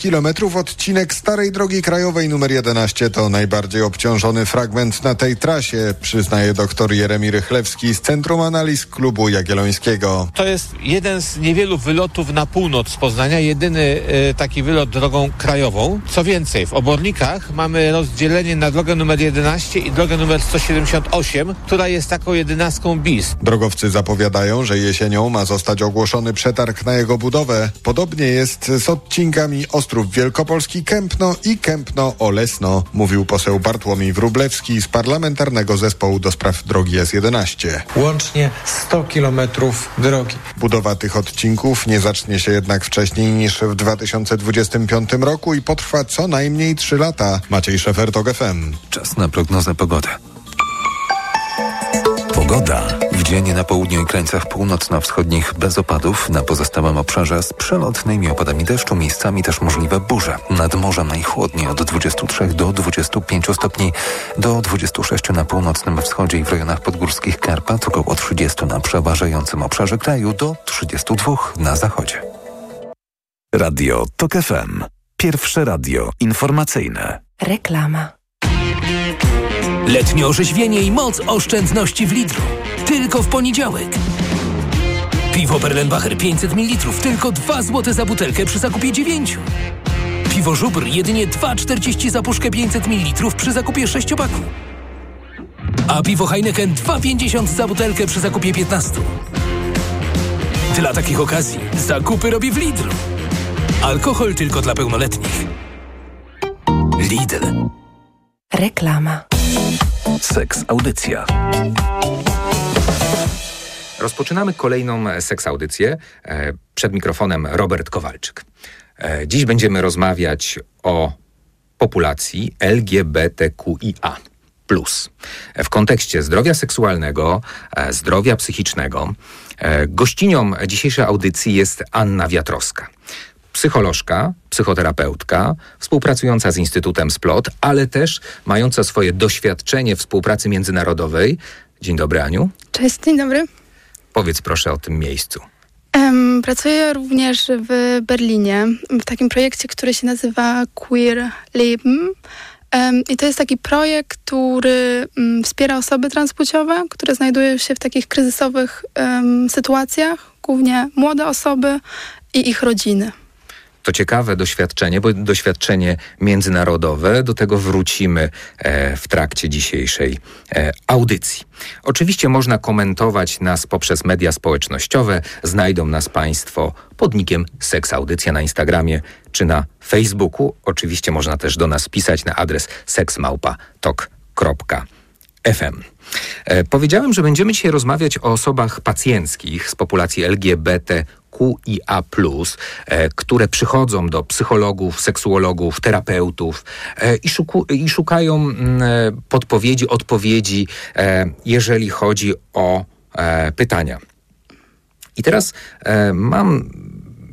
kilometrów odcinek starej drogi krajowej numer 11 to najbardziej obciążony fragment na tej trasie, przyznaje dr Jeremi Rychlewski z Centrum Analiz Klubu Jagiellońskiego. To jest jeden z niewielu wylotów na północ z Poznania, jedyny y, taki wylot drogą krajową. Co więcej, w Obornikach mamy rozdzielenie na drogę numer 11 i drogę numer 178, która jest taką jedenastką bis. Drogowcy zapowiadają, że jesienią ma zostać ogłoszony przetarg na jego budowę. Podobnie jest z odcinkami Ostrów Wielkopolski Kępno i Kępno Olesno, mówił poseł Bartłomiej Wrublewski z Parlamentarnego Zespołu do Spraw Drogi S11. Łącznie 100 kilometrów drogi. Budowa tych odcinków nie zacznie się jednak wcześniej niż w 2025 roku i potrwa co najmniej 3 lata. Maciej Szefer, TOG FM. Czas na prognozę pogody. Pogoda. W dzień na południu i krańcach północno-wschodnich bez opadów, na pozostałym obszarze z przelotnymi opadami deszczu, miejscami też możliwe burze. Nad morzem najchłodniej od 23 do 25 stopni, do 26 na północnym wschodzie i w rejonach podgórskich Karpat, około 30 na przeważającym obszarze kraju, do 32 na zachodzie. Radio TOK FM. Pierwsze radio informacyjne. Reklama. Letnie orzeźwienie i moc oszczędności w litru. Tylko w poniedziałek. Piwo Perlenbacher 500 ml tylko 2 zł za butelkę przy zakupie 9. Piwo Żubr jedynie 2,40 za puszkę 500 ml przy zakupie 6 paku. A piwo Heineken 2,50 za butelkę przy zakupie 15. Dla takich okazji zakupy robi w Lidlu. Alkohol tylko dla pełnoletnich. Lidl. Reklama. Seks Audycja. Rozpoczynamy kolejną seks audycję. E, Przed mikrofonem Robert Kowalczyk. E, Dziś będziemy rozmawiać o populacji LGBTQIA. W kontekście zdrowia seksualnego, e, zdrowia psychicznego, e, gościnią dzisiejszej audycji jest Anna Wiatrowska. Psycholożka, psychoterapeutka, współpracująca z Instytutem Splot, ale też mająca swoje doświadczenie współpracy międzynarodowej. Dzień dobry, Aniu. Cześć, dzień dobry. Powiedz proszę o tym miejscu. Pracuję również w Berlinie w takim projekcie, który się nazywa Queer Leben. I to jest taki projekt, który mm, wspiera osoby transpłciowe, które znajdują się w takich kryzysowych sytuacjach, głównie młode osoby i ich rodziny. To ciekawe doświadczenie, bo doświadczenie międzynarodowe. Do tego wrócimy e, w trakcie dzisiejszej e, audycji. Oczywiście można komentować nas poprzez media społecznościowe. Znajdą nas Państwo pod nikiem Seks Audycja na Instagramie czy na Facebooku. Oczywiście można też do nas pisać na adres seksmałpa.tok.fm. E, powiedziałem, że będziemy dzisiaj rozmawiać o osobach pacjenckich z populacji LGBTQIA, e, które przychodzą do psychologów, seksuologów, terapeutów e, i, szuku, i szukają podpowiedzi, odpowiedzi, e, jeżeli chodzi o pytania. I teraz mam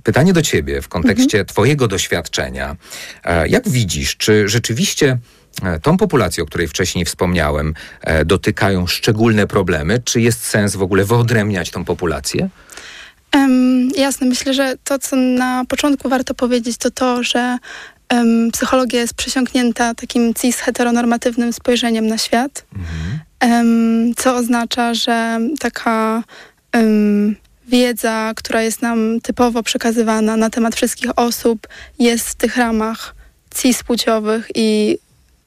pytanie do Ciebie w kontekście Twojego doświadczenia. Jak widzisz, czy rzeczywiście tą populację, o której wcześniej wspomniałem, dotykają szczególne problemy? Czy jest sens w ogóle wyodrębniać tą populację? Em, jasne, myślę, że to, co na początku warto powiedzieć, to to, że em, psychologia jest przesiąknięta takim cis-heteronormatywnym spojrzeniem na świat, em, co oznacza, że taka wiedza, która jest nam typowo przekazywana na temat wszystkich osób, jest w tych ramach cis-płciowych i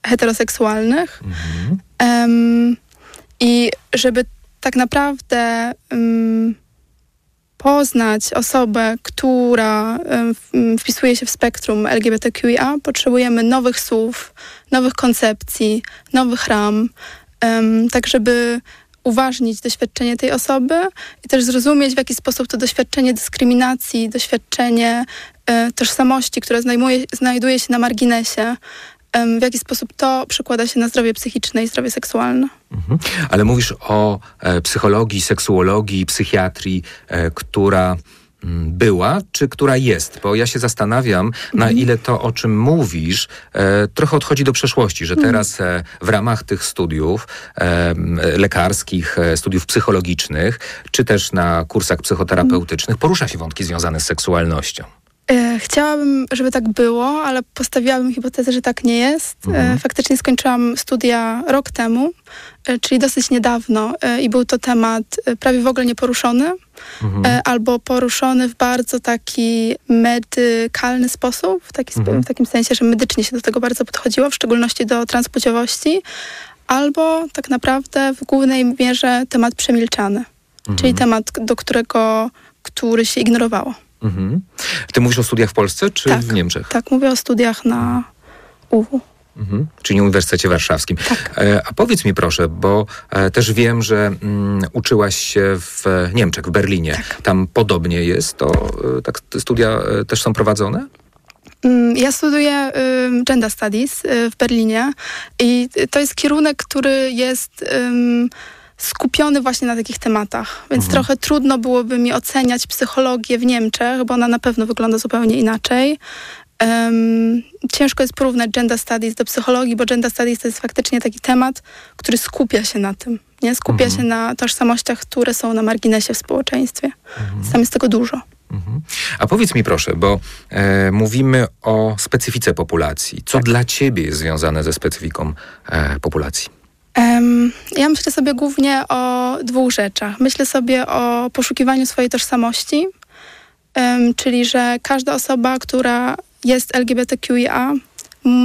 heteroseksualnych. Em, I żeby tak naprawdę poznać osobę, która wpisuje się w spektrum LGBTQIA, potrzebujemy nowych słów, nowych koncepcji, nowych ram, tak żeby uważnić doświadczenie tej osoby i też zrozumieć, w jaki sposób to doświadczenie dyskryminacji, doświadczenie e, tożsamości, które znajduje, znajduje się na marginesie, w jaki sposób to przekłada się na zdrowie psychiczne i zdrowie seksualne. Mhm. Ale mówisz o e, psychologii, seksuologii, psychiatrii, e, która mm, była, czy która jest? Bo ja się zastanawiam, na ile to, o czym mówisz, e, trochę odchodzi do przeszłości, że teraz e, w ramach tych studiów e, lekarskich, e, studiów psychologicznych, czy też na kursach psychoterapeutycznych porusza się wątki związane z seksualnością. E, chciałabym, żeby tak było, ale postawiłabym hipotezę, że tak nie jest. E, Mhm. Faktycznie skończyłam studia rok temu, e, czyli dosyć niedawno i był to temat prawie w ogóle nieporuszony, Mhm. albo poruszony w bardzo taki medykalny sposób, w, taki, Mhm. w takim sensie, że medycznie się do tego bardzo podchodziło, w szczególności do transpłciowości, albo tak naprawdę w głównej mierze temat przemilczany, czyli temat, do którego, który się ignorowało. Mhm. Ty mówisz o studiach w Polsce czy Tak. w Niemczech? Tak, mówię o studiach na UW. Mhm. Czyli Uniwersytecie Warszawskim. Tak. E, a powiedz mi proszę, bo e, też wiem, że mm, uczyłaś się w e, Niemczech, w Berlinie. Tak. Tam podobnie jest, to tak studia też są prowadzone? Mm, Ja studiuję Gender Studies y, w Berlinie i to jest kierunek, który jest ym, skupiony właśnie na takich tematach, więc trochę trudno byłoby mi oceniać psychologię w Niemczech, bo ona na pewno wygląda zupełnie inaczej. Ym, ciężko jest porównać Gender Studies do psychologii, bo Gender Studies to jest faktycznie taki temat, który skupia się na tym, nie? Skupia się na tożsamościach, które są na marginesie w społeczeństwie. Więc tam jest tego dużo. Mhm. A powiedz mi proszę, bo e, mówimy o specyfice populacji. Co dla ciebie jest związane ze specyfiką e, populacji? Ja myślę sobie głównie o dwóch rzeczach. Myślę sobie o poszukiwaniu swojej tożsamości, czyli że każda osoba, która jest LGBTQIA,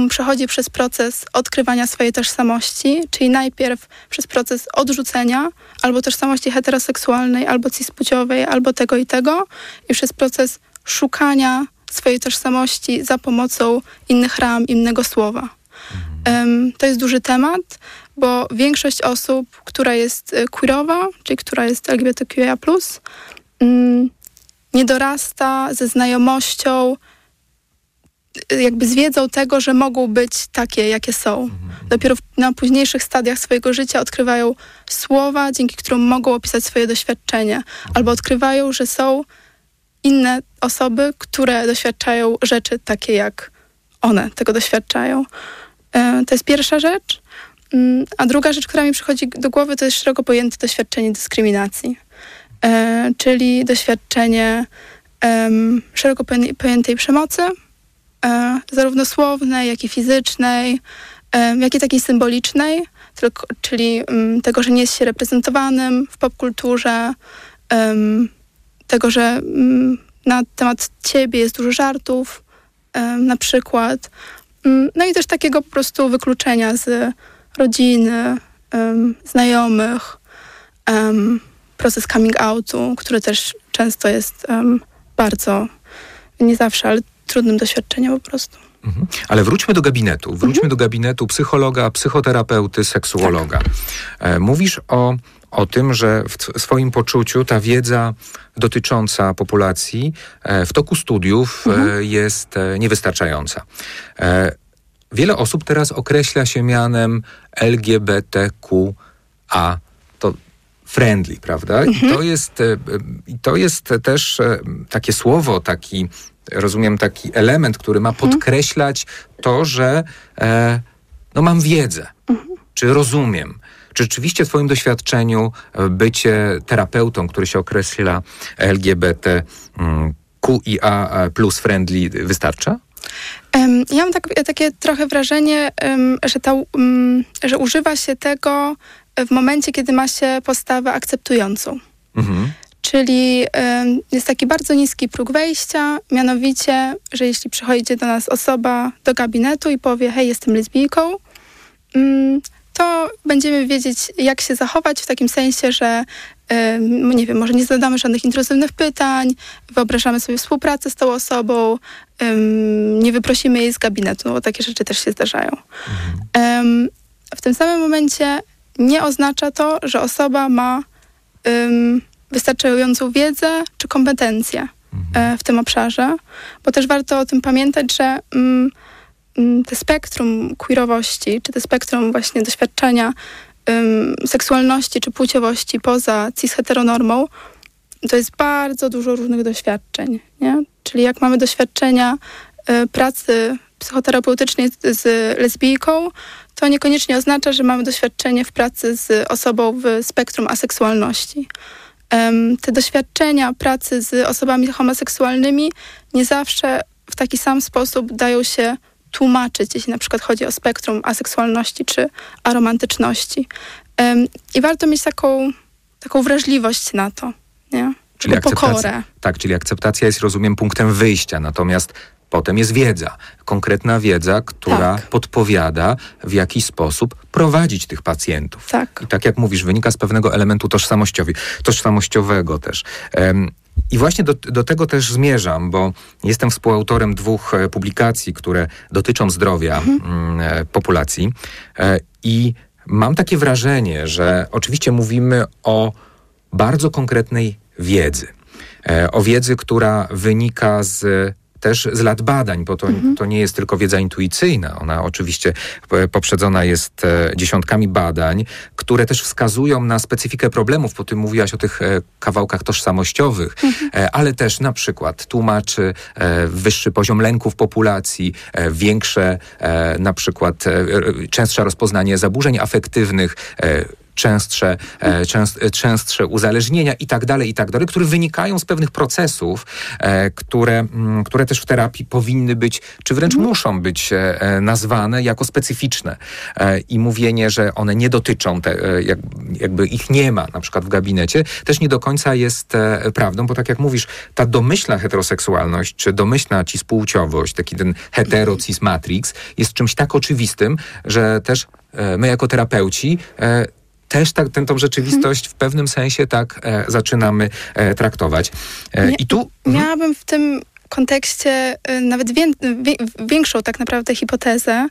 przechodzi przez proces odkrywania swojej tożsamości, czyli najpierw przez proces odrzucenia albo tożsamości heteroseksualnej, albo cispłciowej, albo tego i tego, i przez proces szukania swojej tożsamości za pomocą innych ram, innego słowa. Em, to jest duży temat, bo większość osób, która jest e, queerowa, czyli która jest LGBTQIA+, mm, nie dorasta ze znajomością, y, jakby z wiedzą tego, że mogą być takie, jakie są. Dopiero w, na późniejszych stadiach swojego życia odkrywają słowa, dzięki którym mogą opisać swoje doświadczenie, albo odkrywają, że są inne osoby, które doświadczają rzeczy takie, jak one tego doświadczają. E, To jest pierwsza rzecz. Mm, A druga rzecz, która mi przychodzi do głowy, to jest szeroko pojęte doświadczenie dyskryminacji. E, czyli doświadczenie szeroko poję- pojętej przemocy, e, zarówno słownej, jak i fizycznej, jak i takiej symbolicznej, tylko, czyli mm, tego, że nie jest się reprezentowanym w popkulturze, tego, że mm, na temat ciebie jest dużo żartów, na przykład. No i też takiego po prostu wykluczenia z rodziny, znajomych, proces coming outu, który też często jest bardzo, nie zawsze, ale trudnym doświadczeniem po prostu. Mhm. Ale wróćmy do gabinetu. Wróćmy do gabinetu psychologa, psychoterapeuty, seksuologa. E, Mówisz o, o tym, że w swoim poczuciu ta wiedza dotycząca populacji e, w toku studiów e, jest e, niewystarczająca. Wiele osób teraz określa się mianem LGBTQA. To friendly, prawda? I to jest, e, i to jest też e, takie słowo, taki, rozumiem, taki element, który ma podkreślać to, że e, no mam wiedzę, czy rozumiem. Czy rzeczywiście w Twoim doświadczeniu bycie terapeutą, który się określa LGBT mm, QIA plus friendly wystarcza? Ja mam tak, takie trochę wrażenie, że, ta, że używa się tego w momencie, kiedy ma się postawę akceptującą. Mhm. Czyli jest taki bardzo niski próg wejścia, mianowicie, że jeśli przychodzi do nas osoba do gabinetu i powie, hej, jestem lesbijką, to będziemy wiedzieć, jak się zachować w takim sensie, że nie wiem, może nie zadamy żadnych intruzywnych pytań, wyobrażamy sobie współpracę z tą osobą, nie wyprosimy jej z gabinetu, no bo takie rzeczy też się zdarzają. Em, w tym samym momencie nie oznacza to, że osoba ma wystarczającą wiedzę czy kompetencje e, w tym obszarze, bo też warto o tym pamiętać, że mm, mm, te spektrum queerowości, czy te spektrum właśnie doświadczenia seksualności czy płciowości poza cis-heteronormą, to jest bardzo dużo różnych doświadczeń, nie? Czyli jak mamy doświadczenia e, pracy psychoterapeutycznej z, lesbijką, to niekoniecznie oznacza, że mamy doświadczenie w pracy z osobą w spektrum aseksualności. te doświadczenia pracy z osobami homoseksualnymi nie zawsze w taki sam sposób dają się tłumaczyć, jeśli na przykład chodzi o spektrum aseksualności czy aromantyczności. I warto mieć taką, taką wrażliwość na to, nie? Czyli Taką pokorę. tak, czyli akceptacja jest, rozumiem, punktem wyjścia, natomiast potem jest wiedza, konkretna wiedza, która Tak. podpowiada, w jaki sposób prowadzić tych pacjentów. Tak. I tak jak mówisz, wynika z pewnego elementu tożsamościowi, tożsamościowego też. Em, I właśnie do, do tego też zmierzam, bo jestem współautorem dwóch e, publikacji, które dotyczą zdrowia mm, e, populacji. E, I mam takie wrażenie, że oczywiście mówimy o bardzo konkretnej wiedzy. O wiedzy, która wynika z też z lat badań, bo to, to nie jest tylko wiedza intuicyjna. Ona oczywiście e, poprzedzona jest e, dziesiątkami badań, które też wskazują na specyfikę problemów, bo ty mówiłaś o tych e, kawałkach tożsamościowych, e, ale też na przykład tłumaczy wyższy poziom lęków populacji, większe na przykład częstsze rozpoznanie zaburzeń afektywnych, częstsze, e, częst, e, częstsze uzależnienia i tak dalej, i tak dalej, które wynikają z pewnych procesów, e, które, mm, które też w terapii powinny być, czy wręcz muszą być nazwane jako specyficzne. I mówienie, że one nie dotyczą, te, jak, jakby ich nie ma na przykład w gabinecie, też nie do końca jest prawdą, bo tak jak mówisz, ta domyślna heteroseksualność, czy domyślna cispłciowość, taki ten hetero-cis matrix, jest czymś tak oczywistym, że też my jako terapeuci też tak, tę tą rzeczywistość w pewnym sensie tak e, zaczynamy e, traktować. E, I tu Miałabym w tym kontekście y, nawet wię, większą tak naprawdę hipotezę,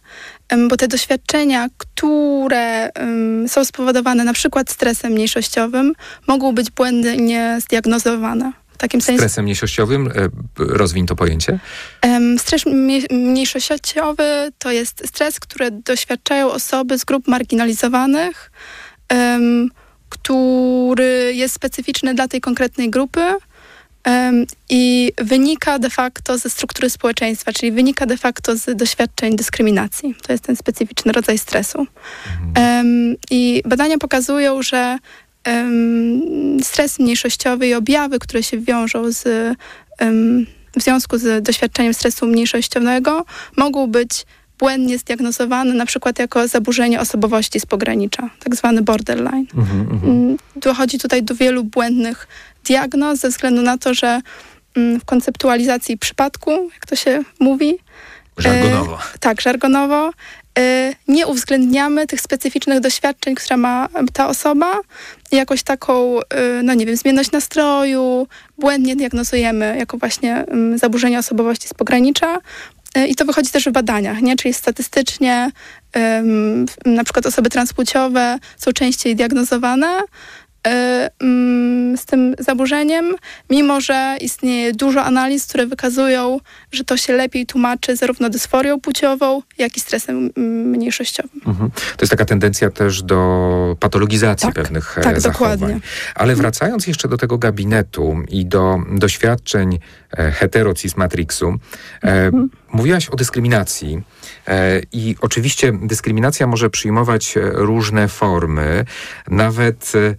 bo te doświadczenia, które są spowodowane na przykład stresem mniejszościowym, mogą być błędnie zdiagnozowane. W takim sensie stresem mniejszościowym, e, rozwiń to pojęcie. Stres mnie- mniejszościowy to jest stres, który doświadczają osoby z grup marginalizowanych, który jest specyficzny dla tej konkretnej grupy i wynika de facto ze struktury społeczeństwa, czyli wynika de facto z doświadczeń dyskryminacji. To jest ten specyficzny rodzaj stresu. Em, I badania pokazują, że stres mniejszościowy i objawy, które się wiążą z w związku z doświadczeniem stresu mniejszościowego mogą być błędnie zdiagnozowane na przykład jako zaburzenie osobowości z pogranicza, tak zwany borderline. Mm, Dochodzi tutaj do wielu błędnych diagnoz ze względu na to, że mm, w konceptualizacji przypadku, jak to się mówi, Żargonowo. E, tak, żargonowo. E, nie uwzględniamy tych specyficznych doświadczeń, które ma ta osoba. Jakoś taką, e, no nie wiem, zmienność nastroju, błędnie diagnozujemy jako właśnie mm, zaburzenie osobowości z pogranicza. E, I to wychodzi też w badaniach, nie? czyli statystycznie em, na przykład osoby transpłciowe są częściej diagnozowane z tym zaburzeniem, mimo że istnieje dużo analiz, które wykazują, że to się lepiej tłumaczy zarówno dysforią płciową, jak i stresem mm, mniejszościowym. Mhm. To jest taka tendencja też do patologizacji Tak, pewnych e, tak, zachowań. dokładnie. Ale wracając jeszcze do tego gabinetu i do doświadczeń e, hetero-cis matrixu, e, Mhm. mówiłaś o dyskryminacji e, i oczywiście dyskryminacja może przyjmować e, różne formy, nawet e, e,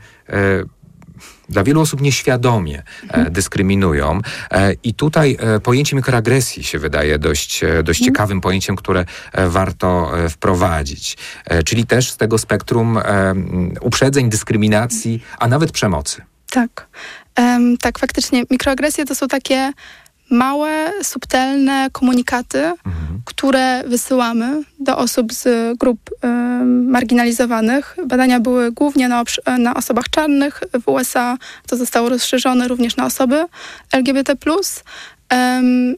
dla wielu osób nieświadomie e, dyskryminują. E, I tutaj e, pojęcie mikroagresji się wydaje dość, e, dość ciekawym pojęciem, które e, warto e, wprowadzić. E, czyli też z tego spektrum e, uprzedzeń, dyskryminacji, a nawet przemocy. Tak. Em, tak, faktycznie mikroagresje to są takie małe, subtelne komunikaty, które wysyłamy do osób z grup em, marginalizowanych. Badania były głównie na, na osobach czarnych w USA. To zostało rozszerzone również na osoby LGBT+.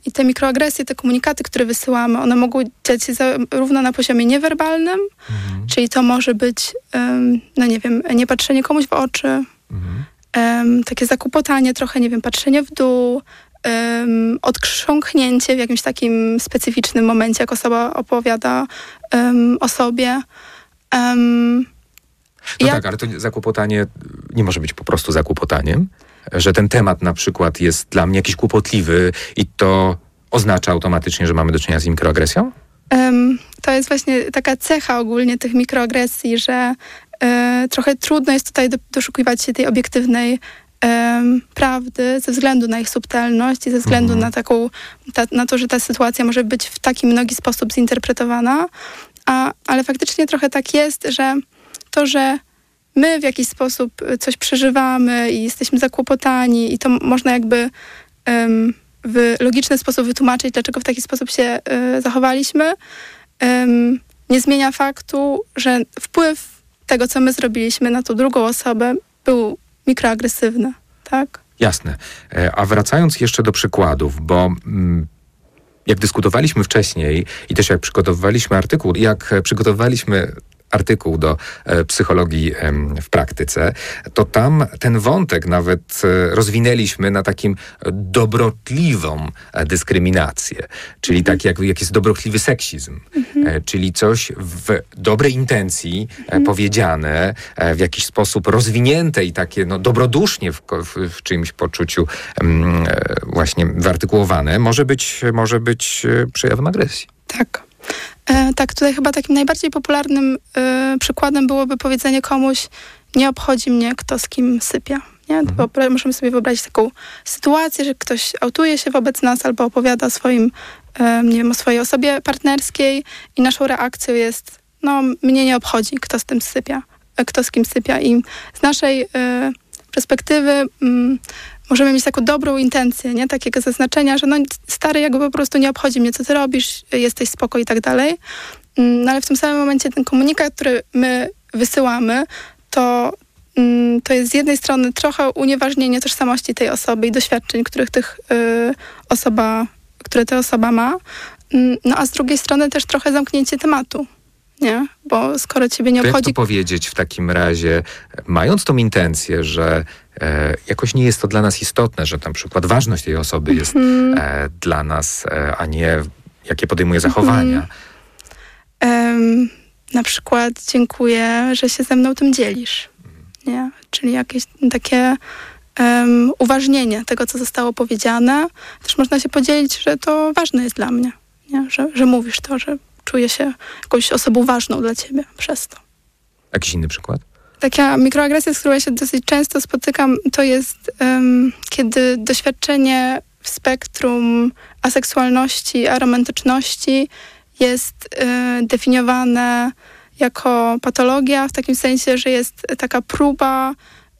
I te mikroagresje, te komunikaty, które wysyłamy, one mogą dziać się zarówno na poziomie niewerbalnym, czyli to może być, no nie wiem, niepatrzenie komuś w oczy, em, takie zakłopotanie, trochę, nie wiem, patrzenie w dół, um, odkrząknięcie w jakimś takim specyficznym momencie, jak osoba opowiada em, o sobie. Em, No jak- tak, ale to zakłopotanie nie może być po prostu zakłopotaniem, że ten temat na przykład jest dla mnie jakiś kłopotliwy i to oznacza automatycznie, że mamy do czynienia z mikroagresją? To jest właśnie taka cecha ogólnie tych mikroagresji, że e, trochę trudno jest tutaj do, doszukiwać się tej obiektywnej prawdy ze względu na ich subtelność i ze względu Mhm. na taką, ta, na to, że ta sytuacja może być w taki mnogi sposób zinterpretowana, a, ale faktycznie trochę tak jest, że to, że my w jakiś sposób y, coś przeżywamy i jesteśmy zakłopotani i to można jakby em, w logiczny sposób wytłumaczyć, dlaczego w taki sposób się y, zachowaliśmy, em, nie zmienia faktu, że wpływ tego, co my zrobiliśmy na tą drugą osobę był mikroagresywny, tak? Jasne. E, A wracając jeszcze do przykładów, bo mm, jak dyskutowaliśmy wcześniej i też jak przygotowywaliśmy artykuł, jak przygotowywaliśmy artykuł do e, psychologii w praktyce, to tam ten wątek nawet e, rozwinęliśmy na takim e, dobrotliwą dyskryminację, czyli tak jak, jak jest dobrotliwy seksizm, e, czyli coś w dobrej intencji e, powiedziane, w jakiś sposób rozwinięte i takie no, dobrodusznie w, w, w czyimś poczuciu właśnie wyartykułowane, może być, może być przejawem agresji. Tak. E, tak, tutaj chyba takim najbardziej popularnym e, przykładem byłoby powiedzenie komuś, nie obchodzi mnie, kto z kim sypia. Nie? Bo możemy sobie wyobrazić taką sytuację, że ktoś autuje się wobec nas albo opowiada o swoim, e, nie wiem, o swojej osobie partnerskiej i naszą reakcją jest, no mnie nie obchodzi, kto z tym sypia, kto z kim sypia. I z naszej perspektywy mm, możemy mieć taką dobrą intencję, nie? Takiego zaznaczenia, że no stary, jakby po prostu nie obchodzi mnie, co ty robisz, jesteś spoko i tak dalej. Mm, No ale w tym samym momencie ten komunikat, który my wysyłamy, to, mm, to jest z jednej strony trochę unieważnienie tożsamości tej osoby i doświadczeń, których tych y, osoba, które ta osoba ma. Mm, No a z drugiej strony też trochę zamknięcie tematu, nie? Bo skoro ciebie nie To jak obchodzi... to powiedzieć w takim razie, mając tą intencję, że e, jakoś nie jest to dla nas istotne, że na przykład ważność tej osoby jest Mhm. e, dla nas, e, a nie jakie podejmuje zachowania. Em, na przykład dziękuję, że się ze mną tym dzielisz. Nie? Czyli jakieś takie em, uważnienie tego, co zostało powiedziane. Też można się podzielić, że to ważne jest dla mnie. Nie? Że, że mówisz to, że czuję się jakąś osobą ważną dla ciebie przez to. Jakiś inny przykład? Taka mikroagresja, z którą ja się dosyć często spotykam, to jest em, kiedy doświadczenie w spektrum aseksualności, aromantyczności jest e, definiowane jako patologia, w takim sensie, że jest taka próba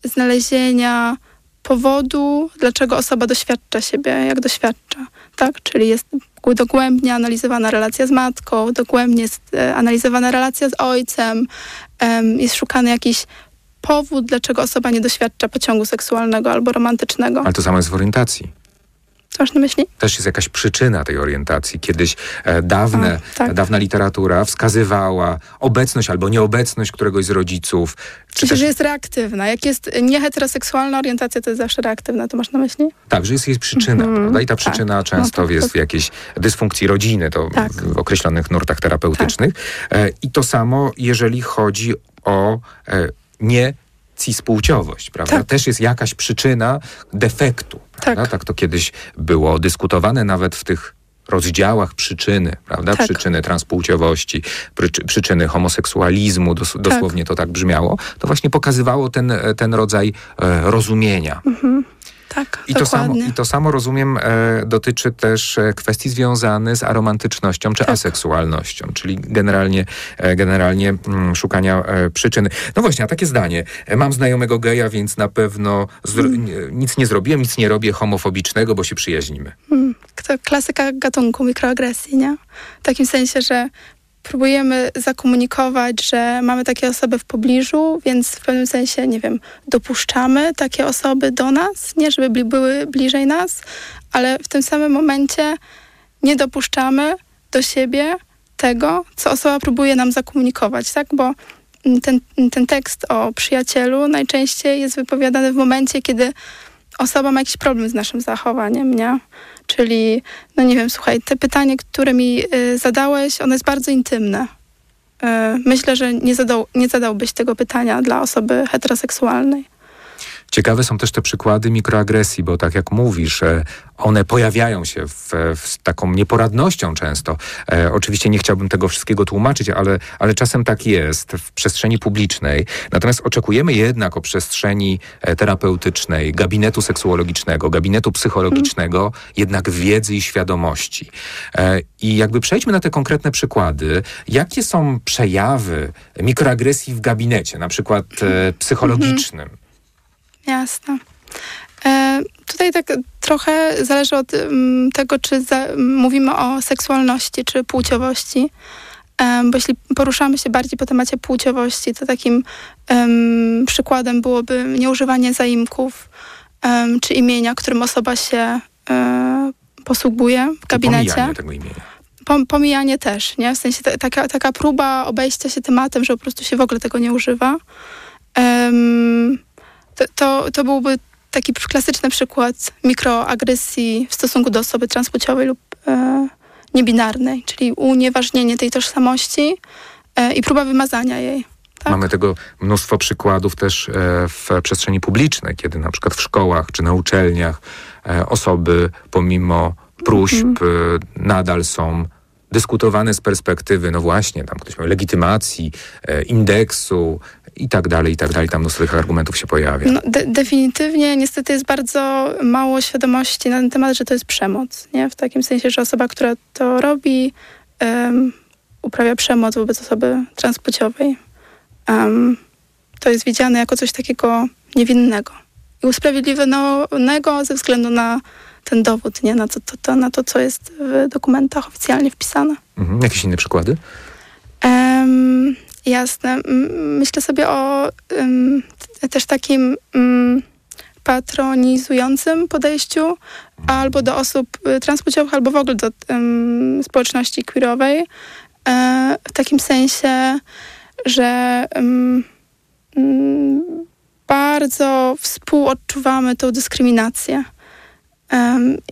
znalezienia powodu, dlaczego osoba doświadcza siebie, jak doświadcza. Tak? Czyli jest dogłębnie analizowana relacja z matką, dogłębnie e, analizowana relacja z ojcem, em, jest szukany jakiś powód, dlaczego osoba nie doświadcza pociągu seksualnego albo romantycznego. Ale to samo jest w orientacji. Co masz na myśli? Też jest jakaś przyczyna tej orientacji. Kiedyś e, dawne, A, tak. dawna literatura wskazywała obecność albo nieobecność któregoś z rodziców. Czy też, że jest reaktywna. Jak jest nieheteroseksualna orientacja, to jest zawsze reaktywna. To masz na myśli? tak, że jest jej przyczyna, Mhm. prawda? I ta Tak. przyczyna często No to- jest w jakiejś dysfunkcji rodziny, to Tak. w określonych nurtach terapeutycznych. E, I to samo, jeżeli chodzi o e, nie cispłciowość, prawda? Tak. Też jest jakaś przyczyna defektu, prawda? Tak. tak to kiedyś było dyskutowane nawet w tych rozdziałach przyczyny, prawda? Tak. Przyczyny transpłciowości, przy, przyczyny homoseksualizmu, dos, dosłownie to tak brzmiało. To właśnie pokazywało ten, ten rodzaj e, rozumienia. Tak, I to, samo. I to samo, rozumiem, e, dotyczy też e, kwestii związanych z aromantycznością czy Tak. aseksualnością, czyli generalnie, e, generalnie mm, szukania e, przyczyny. No właśnie, a takie zdanie. E, Mam znajomego geja, więc na pewno zro- Mm. nic nie zrobiłem, nic nie robię homofobicznego, bo się przyjaźnimy. Mm, to klasyka gatunku mikroagresji, nie? W takim sensie, że próbujemy zakomunikować, że mamy takie osoby w pobliżu, więc w pewnym sensie, nie wiem, dopuszczamy takie osoby do nas, nie żeby były bliżej nas, ale w tym samym momencie nie dopuszczamy do siebie tego, co osoba próbuje nam zakomunikować, tak? Bo ten, ten tekst o przyjacielu najczęściej jest wypowiadany w momencie, kiedy osoba ma jakiś problem z naszym zachowaniem, nie? Czyli, no nie wiem, słuchaj, te pytanie, które mi y, zadałeś, ono jest bardzo intymne. Y, myślę, że nie, zadał, nie zadałbyś tego pytania dla osoby heteroseksualnej. Ciekawe są też te przykłady mikroagresji, bo tak jak mówisz, e, one pojawiają się w, w taką nieporadnością często. E, oczywiście nie chciałbym tego wszystkiego tłumaczyć, ale, ale czasem tak jest w przestrzeni publicznej. Natomiast oczekujemy jednak o przestrzeni e, terapeutycznej, gabinetu seksuologicznego, gabinetu psychologicznego, jednak wiedzy i świadomości. E, I jakby przejdźmy na te konkretne przykłady. Jakie są przejawy mikroagresji w gabinecie, na przykład e, psychologicznym? Jasne. E, tutaj tak trochę zależy od um, tego, czy za, mówimy o seksualności, czy płciowości. Um, bo jeśli poruszamy się bardziej po temacie płciowości, to takim um, przykładem byłoby nieużywanie zaimków czy imienia, którym osoba się e, posługuje w gabinecie. Pomijanie tego imienia. Pom, pomijanie też, nie? W sensie ta, taka, taka próba obejścia się tematem, że po prostu się w ogóle tego nie używa. To, to, to byłby taki klasyczny przykład mikroagresji w stosunku do osoby transpłciowej lub e, niebinarnej, czyli unieważnienie tej tożsamości e, i próba wymazania jej. Tak? Mamy tego mnóstwo przykładów też e, w przestrzeni publicznej, kiedy na przykład w szkołach czy na uczelniach e, osoby pomimo próśb mhm. nadal są dyskutowane z perspektywy, no właśnie, tam ktoś ma legitymacji, indeksu, i tak dalej, i tak dalej. Tam mnóstwo tych argumentów się pojawia. No, de definitywnie niestety jest bardzo mało świadomości na ten temat, że to jest przemoc. Nie? W takim sensie, że osoba, która to robi, um, uprawia przemoc wobec osoby transpłciowej. Um, to jest widziane jako coś takiego niewinnego i usprawiedliwionego ze względu na ten dowód, nie? Na, to, to, to, na to, co jest w dokumentach oficjalnie wpisane. Mhm. Jakieś inne przykłady? Um, Jasne. Myślę sobie o um, też takim um, patronizującym podejściu albo do osób y, transpłciowych, albo w ogóle do um, społeczności queerowej. E, w takim sensie, że bardzo współodczuwamy tą dyskryminację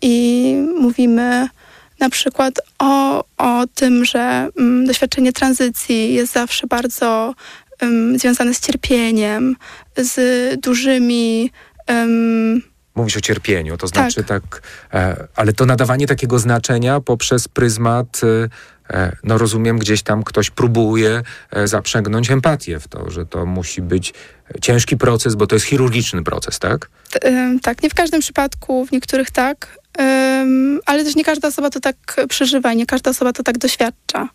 i mówimy na przykład o, o tym, że um, doświadczenie tranzycji jest zawsze bardzo um, związane z cierpieniem, z dużymi. Um, Mówisz o cierpieniu, to znaczy tak, tak e, ale to nadawanie takiego znaczenia poprzez pryzmat, e, no rozumiem, gdzieś tam ktoś próbuje e, zaprzęgnąć empatię w to, że to musi być ciężki proces, bo to jest chirurgiczny proces, tak? T, tak, nie w każdym przypadku, w niektórych tak, Um, ale też nie każda osoba to tak przeżywa, nie każda osoba to tak doświadcza.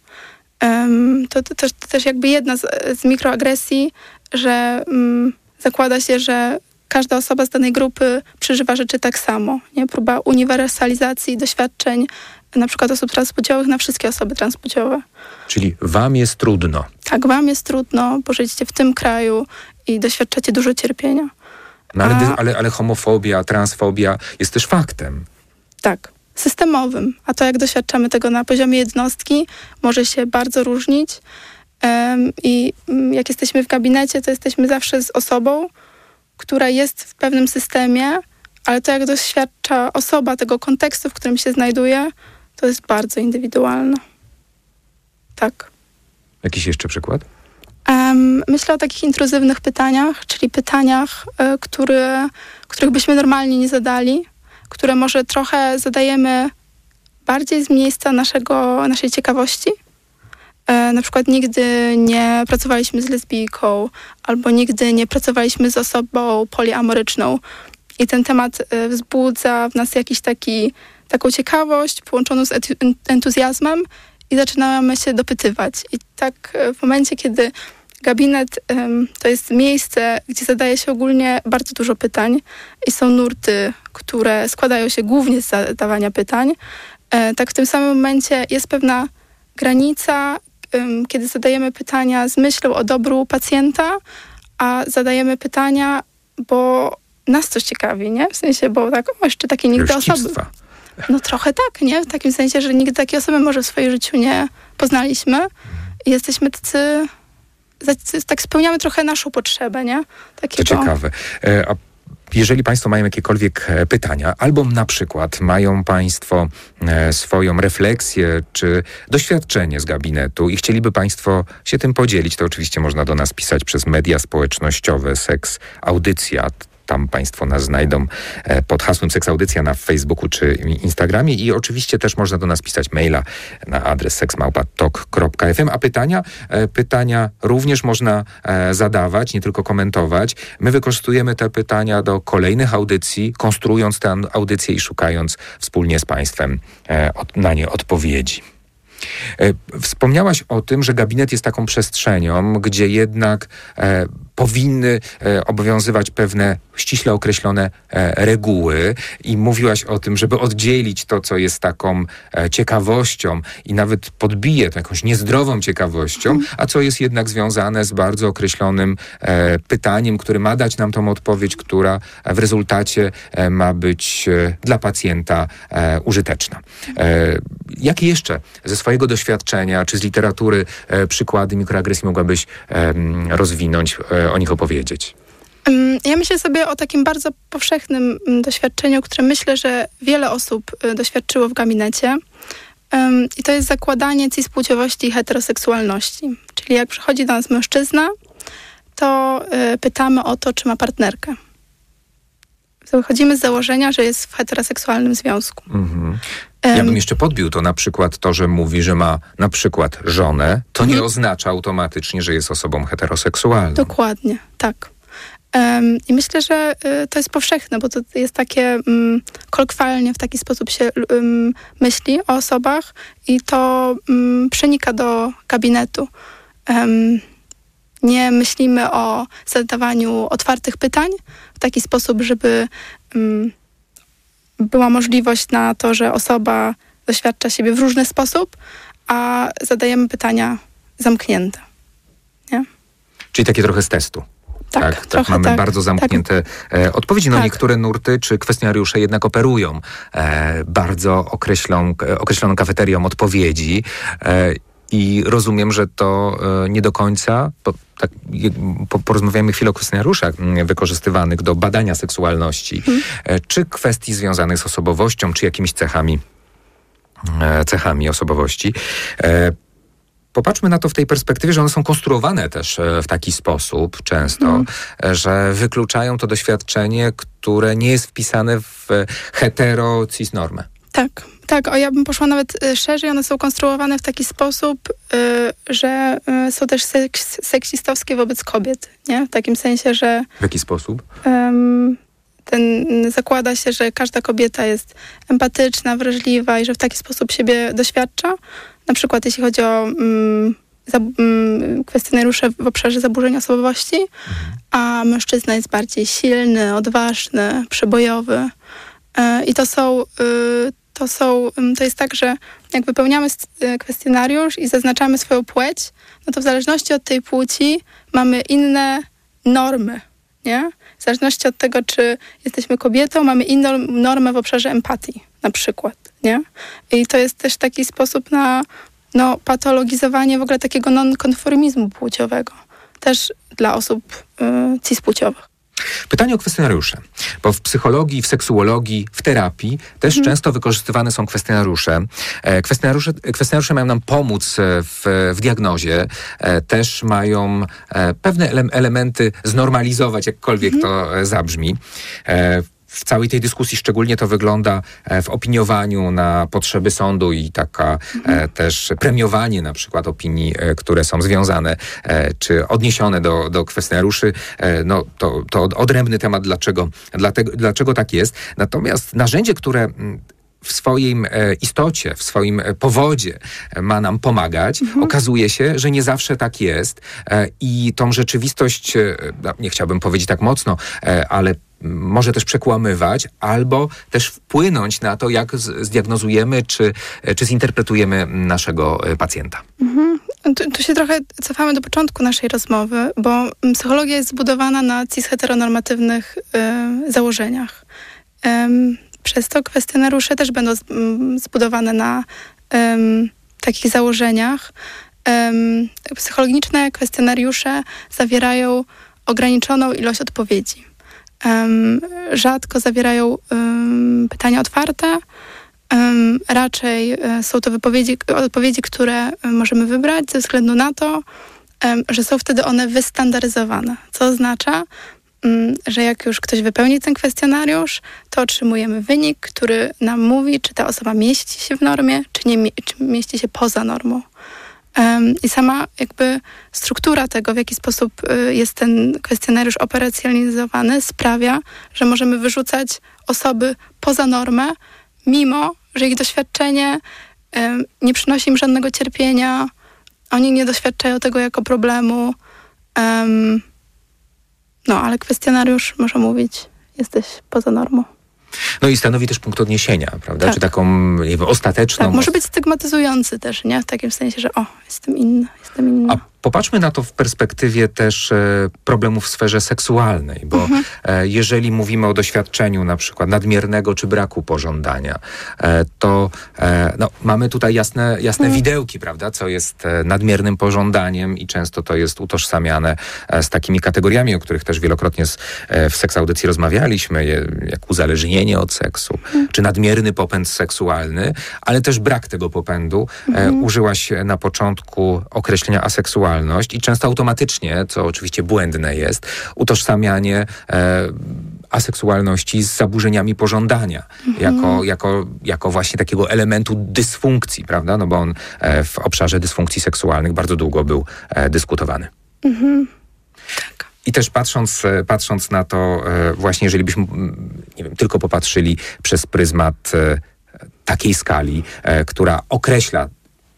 Um, to, to, też, to, też, jakby jedna z, z mikroagresji, że um, zakłada się, że każda osoba z danej grupy przeżywa rzeczy tak samo. Nie? Próba uniwersalizacji doświadczeń na przykład osób transpłciowych na wszystkie osoby transpłciowe. Czyli wam jest trudno. Tak, wam jest trudno, bo żyjecie w tym kraju i doświadczacie dużo cierpienia. No ale, ale, ale homofobia, transfobia jest też faktem. Tak, systemowym. A to, jak doświadczamy tego na poziomie jednostki, może się bardzo różnić. I um, jak jesteśmy w gabinecie, to jesteśmy zawsze z osobą, która jest w pewnym systemie, ale to, jak doświadcza osoba tego kontekstu, w którym się znajduje, to jest bardzo indywidualne. Tak. Jakiś jeszcze przykład? Um, myślę o takich intruzywnych pytaniach, czyli pytaniach, y, które, których byśmy normalnie nie zadali, które może trochę zadajemy bardziej z miejsca naszego, naszej ciekawości. E, na przykład nigdy nie pracowaliśmy z lesbijką albo nigdy nie pracowaliśmy z osobą poliamoryczną i ten temat e, wzbudza w nas jakiś taki, taką ciekawość połączoną z entuzjazmem i zaczynamy się dopytywać. I tak e, w momencie, kiedy gabinet to jest miejsce, gdzie zadaje się ogólnie bardzo dużo pytań i są nurty, które składają się głównie z zadawania pytań. E, tak w tym samym momencie jest pewna granica, kiedy zadajemy pytania z myślą o dobru pacjenta, a zadajemy pytania, bo nas coś ciekawi, nie? W sensie, bo tak, o, jeszcze takie nigdy osoby... No trochę tak, nie? W takim sensie, że nigdy takiej osoby może w swoim życiu nie poznaliśmy i jesteśmy tacy tak spełniamy trochę naszą potrzebę, nie? Takiego... To ciekawe. E, a jeżeli Państwo mają jakiekolwiek e, pytania, albo na przykład mają Państwo e, swoją refleksję czy doświadczenie z gabinetu i chcieliby Państwo się tym podzielić, to oczywiście można do nas pisać przez media społecznościowe, seks, audycja tam Państwo nas znajdą e, pod hasłem Seksaudycja na Facebooku czy Instagramie i oczywiście też można do nas pisać maila na adres seksmałpatok.fm, a pytania, e, pytania również można e, zadawać, nie tylko komentować. My wykorzystujemy te pytania do kolejnych audycji, konstruując te audycje i szukając wspólnie z Państwem na nie odpowiedzi. Wspomniałaś o tym, że gabinet jest taką przestrzenią, gdzie jednak powinny e, obowiązywać pewne ściśle określone e, reguły i mówiłaś o tym, żeby oddzielić to, co jest taką e, ciekawością i nawet podbije to jakąś niezdrową ciekawością, mhm. a co jest jednak związane z bardzo określonym pytaniem, które ma dać nam tą odpowiedź, która w rezultacie ma być dla pacjenta użyteczna. Jakie jeszcze ze swojego doświadczenia czy z literatury przykłady mikroagresji mogłabyś rozwinąć o nich opowiedzieć? Ja myślę sobie o takim bardzo powszechnym doświadczeniu, które myślę, że wiele osób y, doświadczyło w gabinecie. I to jest zakładanie cispłciowości i heteroseksualności. Czyli jak przychodzi do nas mężczyzna, to y, pytamy o to, czy ma partnerkę. Wychodzimy z założenia, że jest w heteroseksualnym związku. Mhm. Ja bym jeszcze podbił to na przykład to, że mówi, że ma na przykład żonę, to nie mhm. oznacza automatycznie, że jest osobą heteroseksualną. Dokładnie, tak. I myślę, że y, to jest powszechne, bo to jest takie um, kolkwalnie w taki sposób się um, myśli o osobach i to przenika do gabinetu. Nie myślimy o zadawaniu otwartych pytań w taki sposób, żeby była możliwość na to, że osoba doświadcza siebie w różny sposób, a zadajemy pytania zamknięte. Nie? Czyli takie trochę z testu. Tak, tak, tak mamy tak, bardzo zamknięte tak. Odpowiedzi. No tak. niektóre nurty czy kwestionariusze jednak operują e, bardzo określą, e, określoną kafeterią odpowiedzi. E, i rozumiem, że to e, nie do końca, po, tak, po, porozmawiamy chwilę o kwestionariuszach mm, wykorzystywanych do badania seksualności, hmm. czy kwestii związanych z osobowością, czy jakimiś cechami, e, cechami osobowości. Popatrzmy na to w tej perspektywie, że one są konstruowane też w taki sposób często, mm. że wykluczają to doświadczenie, które nie jest wpisane w hetero-cis normę. Tak, tak, o ja bym poszła nawet y, szerzej. One są konstruowane w taki sposób, y, że y, są też seks, seksistowskie wobec kobiet, nie? W takim sensie, że... W jaki sposób? ten, zakłada się, że każda kobieta jest empatyczna, wrażliwa i że w taki sposób siebie doświadcza. Na przykład jeśli chodzi o um, um, kwestionariusze w obszarze zaburzeń osobowości, mhm. a mężczyzna jest bardziej silny, odważny, przebojowy. I to są, to są, to jest tak, że jak wypełniamy e, kwestionariusz i zaznaczamy swoją płeć, no to w zależności od tej płci mamy inne normy, nie? W zależności od tego, czy jesteśmy kobietą, mamy inną normę w obszarze empatii, na przykład, nie? I to jest też taki sposób na no, patologizowanie w ogóle takiego nonkonformizmu płciowego, też dla osób y, cispłciowych. Pytanie o kwestionariusze, bo w psychologii, w seksuologii, w terapii też mhm. często wykorzystywane są kwestionariusze. E, kwestionariusze. Kwestionariusze mają nam pomóc e, w, w diagnozie, e, też mają pewne elementy znormalizować, jakkolwiek mhm. to zabrzmi w całej tej dyskusji szczególnie to wygląda e, w opiniowaniu na potrzeby sądu i taka mhm. też premiowanie na przykład opinii, e, które są związane czy odniesione do, do kwestionariuszy. No, to, to odrębny temat, dlaczego, dlatego, dlaczego tak jest. Natomiast narzędzie, które w swoim istocie, w swoim powodzie ma nam pomagać. Mhm. Okazuje się, że nie zawsze tak jest i tą rzeczywistość, no, nie chciałbym powiedzieć tak mocno, ale może też przekłamywać, albo też wpłynąć na to, jak zdiagnozujemy czy, czy zinterpretujemy naszego e, pacjenta. Mhm. Tu, tu, się trochę cofamy do początku naszej rozmowy, bo psychologia jest zbudowana na cis-heteronormatywnych y, założeniach. Przez to kwestionariusze też będą zbudowane na takich założeniach. Psychologiczne kwestionariusze zawierają ograniczoną ilość odpowiedzi rzadko zawierają pytania otwarte. Raczej um, są to wypowiedzi, odpowiedzi, które możemy wybrać ze względu na to, że są wtedy one wystandaryzowane. Co oznacza, mm, że jak już ktoś wypełni ten kwestionariusz, to otrzymujemy wynik, który nam mówi, czy ta osoba mieści się w normie, czy, nie, czy mieści się poza normą. I sama jakby struktura tego, w jaki sposób y, jest ten kwestionariusz operacjonalizowany, sprawia, że możemy wyrzucać osoby poza normę, mimo że ich doświadczenie nie przynosi im żadnego cierpienia, oni nie doświadczają tego jako problemu. No, ale kwestionariusz może mówić, jesteś poza normą. No i stanowi też punkt odniesienia, prawda? Tak. Czy taką, nie wiem, ostateczną... Tak, może być stygmatyzujący też, nie? W takim sensie, że o, jestem inny, jestem inny. A Popatrzmy na to w perspektywie też e, problemów w sferze seksualnej, bo mhm. e, jeżeli mówimy o doświadczeniu na przykład nadmiernego czy braku pożądania, e, to no, mamy tutaj jasne, jasne mhm. widełki, prawda, co jest nadmiernym pożądaniem i często to jest utożsamiane z takimi kategoriami, o których też wielokrotnie w seksaudycji rozmawialiśmy, jak uzależnienie od seksu, mhm. czy nadmierny popęd seksualny, ale też brak tego popędu. Mhm. Użyłaś na początku określenia aseksualny i często automatycznie, co oczywiście błędne jest, utożsamianie e, aseksualności z zaburzeniami pożądania, mhm. jako, jako, jako właśnie takiego elementu dysfunkcji, prawda? No bo on e, w obszarze dysfunkcji seksualnych bardzo długo był e, dyskutowany. Mhm. Tak. I też patrząc, e, patrząc na to, e, właśnie jeżeli byśmy, nie wiem, tylko popatrzyli przez pryzmat e, takiej skali, która określa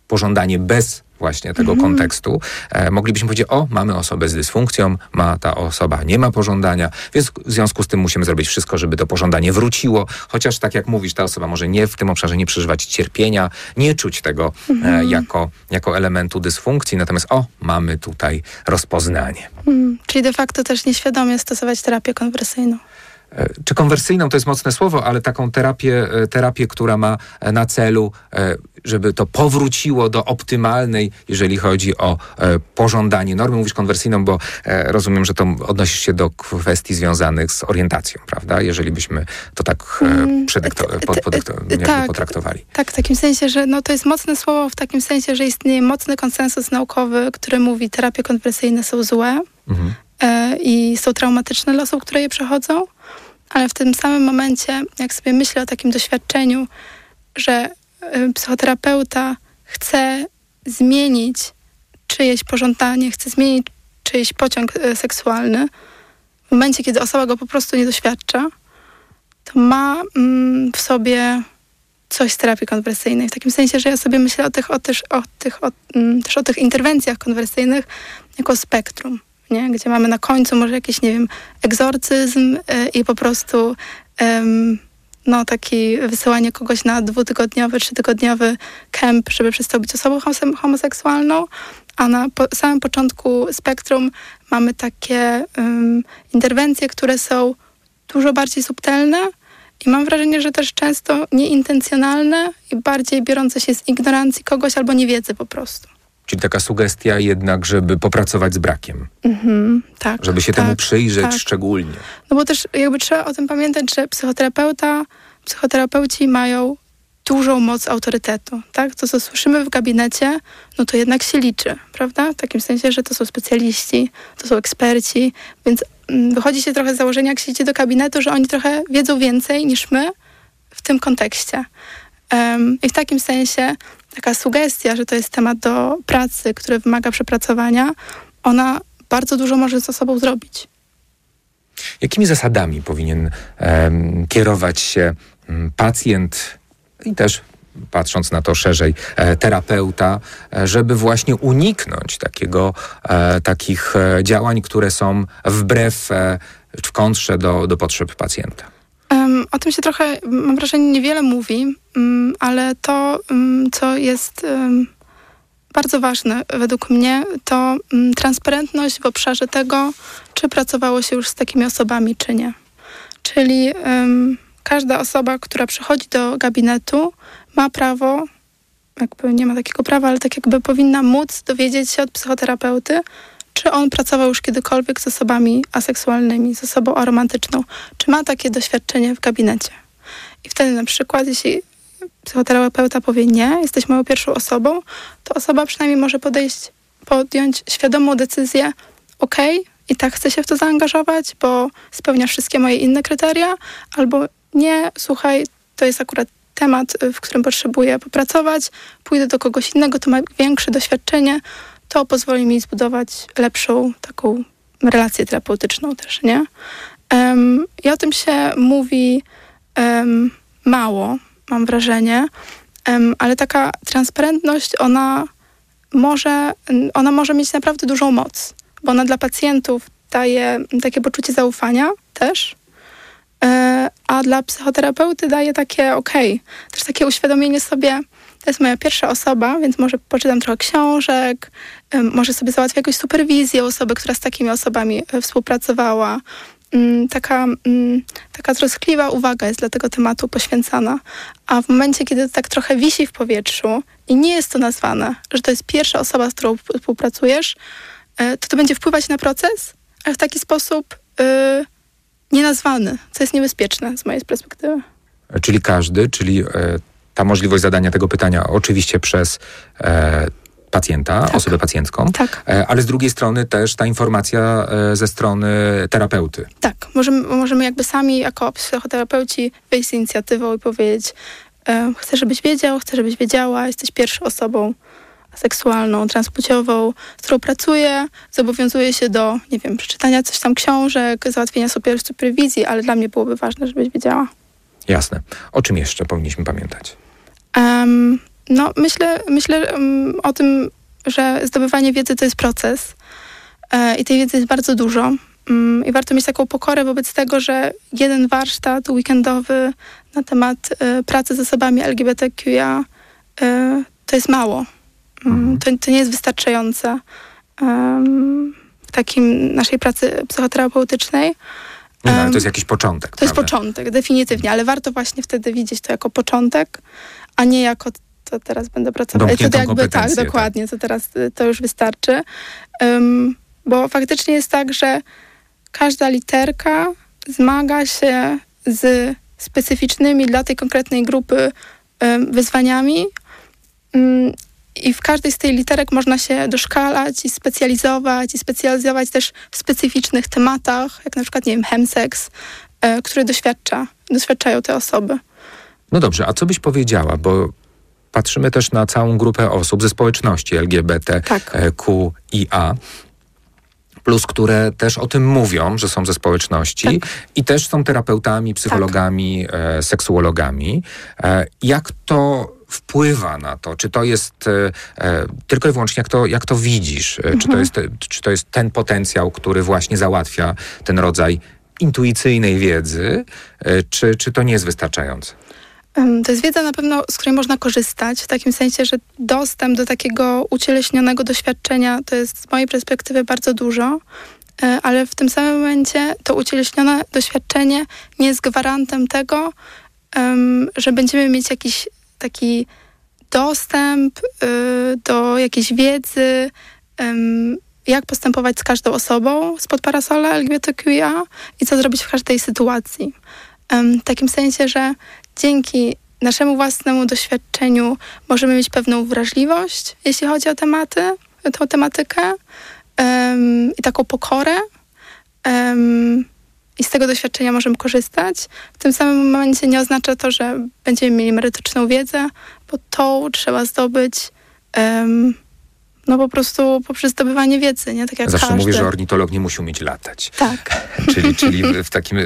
pożądanie bez właśnie tego mhm. kontekstu, e, moglibyśmy powiedzieć, o, mamy osobę z dysfunkcją, ma ta osoba, nie ma pożądania, więc w związku z tym musimy zrobić wszystko, żeby to pożądanie wróciło, chociaż tak jak mówisz, ta osoba może nie w tym obszarze nie przeżywać cierpienia, nie czuć tego e, mhm. jako, jako elementu dysfunkcji, natomiast o, mamy tutaj rozpoznanie. Mhm. Czyli de facto też nieświadomie stosować terapię konwersyjną. E, czy konwersyjną to jest mocne słowo, ale taką terapię, e, terapię, która ma e, na celu, żeby to powróciło do optymalnej, jeżeli chodzi o pożądanie normy. Mówisz konwersyjną, bo rozumiem, że to odnosisz się do kwestii związanych z orientacją, prawda? Jeżeli byśmy to tak mm, tak, potraktowali. Tak, w takim sensie, że no, to jest mocne słowo, w takim sensie, że istnieje mocny konsensus naukowy, który mówi, terapie konwersyjne są złe. Mhm. I są traumatyczne dla osób, które je przechodzą ale w tym samym momencie, jak sobie myślę o takim doświadczeniu, że y, psychoterapeuta chce zmienić czyjeś pożądanie, chce zmienić czyjś pociąg y, seksualny, w momencie, kiedy osoba go po prostu nie doświadcza, to ma mm, w sobie coś z terapii konwersyjnej. W takim sensie, że ja sobie myślę o tych, o też, o tych, o, mm, też o tych interwencjach konwersyjnych jako spektrum nie? gdzie mamy na końcu może jakiś, nie wiem, egzorcyzm yy, i po prostu no, taki wysyłanie kogoś na dwutygodniowy, trzytygodniowy kemp, żeby przestał być osobą homoseksualną, a na po samym początku spektrum mamy takie interwencje, które są dużo bardziej subtelne i mam wrażenie, że też często nieintencjonalne i bardziej biorące się z ignorancji kogoś albo niewiedzy po prostu. Czyli taka sugestia jednak, żeby popracować z brakiem. Mhm, tak. Żeby się tak, temu przyjrzeć tak. szczególnie. No bo też jakby trzeba o tym pamiętać, że psychoterapeuta, psychoterapeuci mają dużą moc autorytetu, tak? To, co słyszymy w gabinecie, no to jednak się liczy, prawda? W takim sensie, że to są specjaliści, to są eksperci, więc mm, wychodzi się trochę z założenia, jak się idzie do gabinetu, że oni trochę wiedzą więcej niż my w tym kontekście. Um, I w takim sensie taka sugestia, że to jest temat do pracy, który wymaga przepracowania, ona bardzo dużo może ze sobą zrobić. Jakimi zasadami powinien um, kierować się um, pacjent i też patrząc na to szerzej, e, terapeuta, e, żeby właśnie uniknąć takiego, e, takich działań, które są wbrew, w kontrze do, do potrzeb pacjenta? O tym się trochę, mam wrażenie, niewiele mówi, um, ale to, um, co jest bardzo ważne według mnie, to transparentność w obszarze tego, czy pracowało się już z takimi osobami, czy nie. Czyli każda osoba, która przychodzi do gabinetu, ma prawo, jakby nie ma takiego prawa, ale tak jakby powinna móc dowiedzieć się od psychoterapeuty, czy on pracował już kiedykolwiek z osobami aseksualnymi, z osobą aromantyczną, czy ma takie doświadczenie w gabinecie. I wtedy na przykład, jeśli psychoterapeuta powie nie, jesteś moją pierwszą osobą, to osoba przynajmniej może podejść, podjąć świadomą decyzję, ok, i tak chcę się w to zaangażować, bo spełnia wszystkie moje inne kryteria, albo nie, słuchaj, to jest akurat temat, w którym potrzebuję popracować, pójdę do kogoś innego, to ma większe doświadczenie, to pozwoli mi zbudować lepszą taką relację terapeutyczną też, nie? Um, I o tym się mówi um, mało, mam wrażenie, um, ale taka transparentność, ona może, ona może mieć naprawdę dużą moc, bo ona dla pacjentów daje takie poczucie zaufania też, e, a dla psychoterapeuty daje takie okej, okay, też takie uświadomienie sobie, to jest moja pierwsza osoba, więc może poczytam trochę książek, może sobie załatwię jakąś superwizję osoby, która z takimi osobami e, współpracowała. Mm, taka, mm, taka troskliwa uwaga jest dla tego tematu poświęcana. A w momencie, kiedy to tak trochę wisi w powietrzu i nie jest to nazwane, że to jest pierwsza osoba, z którą współpracujesz, e, to to będzie wpływać na proces, ale w taki sposób yy, nienazwany, co jest niebezpieczne z mojej perspektywy. Czyli każdy, czyli ta możliwość zadania tego pytania oczywiście przez e, pacjenta, tak. osobę pacjentką, tak. E, ale z drugiej strony też ta informacja e, ze strony terapeuty. Tak, możemy, możemy jakby sami jako psychoterapeuci wyjść z inicjatywą i powiedzieć e, chcę, żebyś wiedział, chcę, żebyś wiedziała, jesteś pierwszą osobą seksualną, transpłciową, z którą pracuję, zobowiązuję się do, nie wiem, przeczytania coś tam książek, załatwienia super superwizji, ale dla mnie byłoby ważne, żebyś wiedziała. Jasne. O czym jeszcze powinniśmy pamiętać? Um, no, myślę, myślę um, o tym, że zdobywanie wiedzy to jest proces e, i tej wiedzy jest bardzo dużo. Um, I warto mieć taką pokorę wobec tego, że jeden warsztat weekendowy na temat e, pracy z osobami LGBTQIA e, to jest mało. Mm, mhm. To, to, nie jest wystarczające w takim naszej pracy psychoterapeutycznej. No, ale to jest jakiś początek. To prawda? jest początek, definitywnie, ale warto właśnie wtedy widzieć to jako początek, a nie jako to teraz będę pracować. To jakby tak, dokładnie, to teraz y, to już wystarczy. Um, bo faktycznie jest tak, że każda literka zmaga się z specyficznymi dla tej konkretnej grupy um, wyzwaniami. Um, i w każdej z tej literek można się doszkalać i specjalizować, i specjalizować też w specyficznych tematach, jak na przykład, nie wiem, chemseks, e, który doświadcza, doświadczają te osoby. No dobrze, a co byś powiedziała, bo patrzymy też na całą grupę osób ze społeczności LGBTQIA. Tak. Plus, które też o tym mówią, że są ze społeczności tak. i też są terapeutami, psychologami, tak. e, seksuologami. E, jak to wpływa na to? Czy to jest e, e, tylko i wyłącznie jak to, jak to widzisz? Mhm. Czy, to jest, czy to jest ten potencjał, który właśnie załatwia ten rodzaj intuicyjnej wiedzy, e, czy, czy to nie jest wystarczające? To jest wiedza na pewno, z której można korzystać, w takim sensie, że dostęp do takiego ucieleśnionego doświadczenia to jest z mojej perspektywy bardzo dużo, ale w tym samym momencie to ucieleśnione doświadczenie nie jest gwarantem tego, że będziemy mieć jakiś taki dostęp y, do jakiejś wiedzy, jak postępować z każdą osobą spod parasola LGBTQIA i co zrobić w każdej sytuacji. W takim sensie, że dzięki naszemu własnemu doświadczeniu możemy mieć pewną wrażliwość, jeśli chodzi o tematy, tą tematykę i taką pokorę i z tego doświadczenia możemy korzystać. W tym samym momencie nie oznacza to, że będziemy mieli merytoryczną wiedzę, bo tą trzeba zdobyć um, no po prostu poprzez zdobywanie wiedzy, nie? Tak jak Zawsze każdy. mówię, że ornitolog nie musi umieć latać. Tak. czyli czyli w, takim,